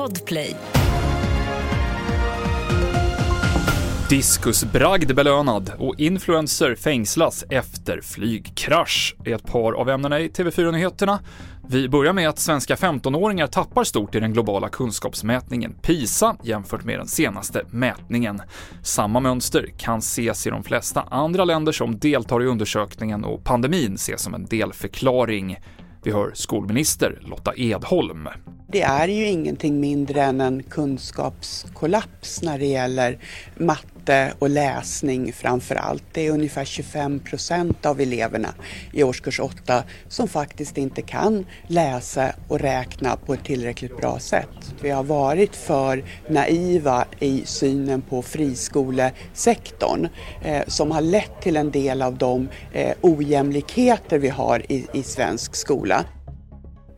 Podplay. Diskusbragd belönad och influencer fängslas efter flygkrasch är ett par av ämnena i TV4-nyheterna. Vi börjar med att svenska 15-åringar tappar stort i den globala kunskapsmätningen PISA jämfört med den senaste mätningen. Samma mönster kan ses i de flesta andra länder som deltar i undersökningen och pandemin ses som en delförklaring. Vi hör skolminister Lotta Edholm. Det är ju ingenting mindre än en kunskapskollaps när det gäller matte och läsning framför allt. Det är ungefär 25 procent av eleverna i årskurs 8 som faktiskt inte kan läsa och räkna på ett tillräckligt bra sätt. Vi har varit för naiva i synen på friskolesektorn eh, som har lett till en del av de eh, ojämlikheter vi har i, i svensk skola.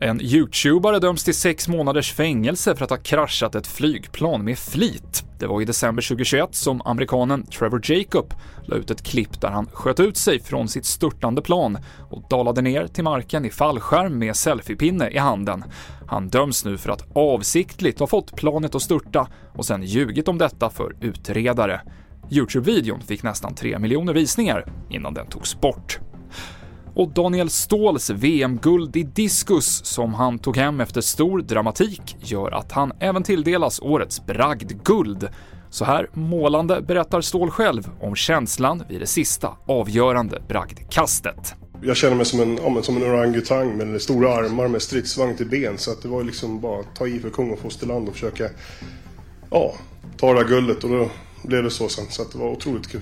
En youtubare döms till sex månaders fängelse för att ha kraschat ett flygplan med flit. Det var i december 2021 som amerikanen Trevor Jacob la ut ett klipp där han sköt ut sig från sitt störtande plan och dalade ner till marken i fallskärm med selfiepinne i handen. Han döms nu för att avsiktligt ha fått planet att störta och sen ljugit om detta för utredare. Youtube-videon fick nästan 3 miljoner visningar innan den togs bort och Daniel Ståhls VM-guld i diskus som han tog hem efter stor dramatik gör att han även tilldelas årets bragdguld. Så här målande berättar Ståhl själv om känslan vid det sista avgörande bragdkastet. Jag känner mig som en, ja, som en orangutang med stora armar med stridsvagn till ben så att det var liksom bara att ta i för kung och fosterland och försöka ja, ta det här guldet och då blev det så sen så att det var otroligt kul.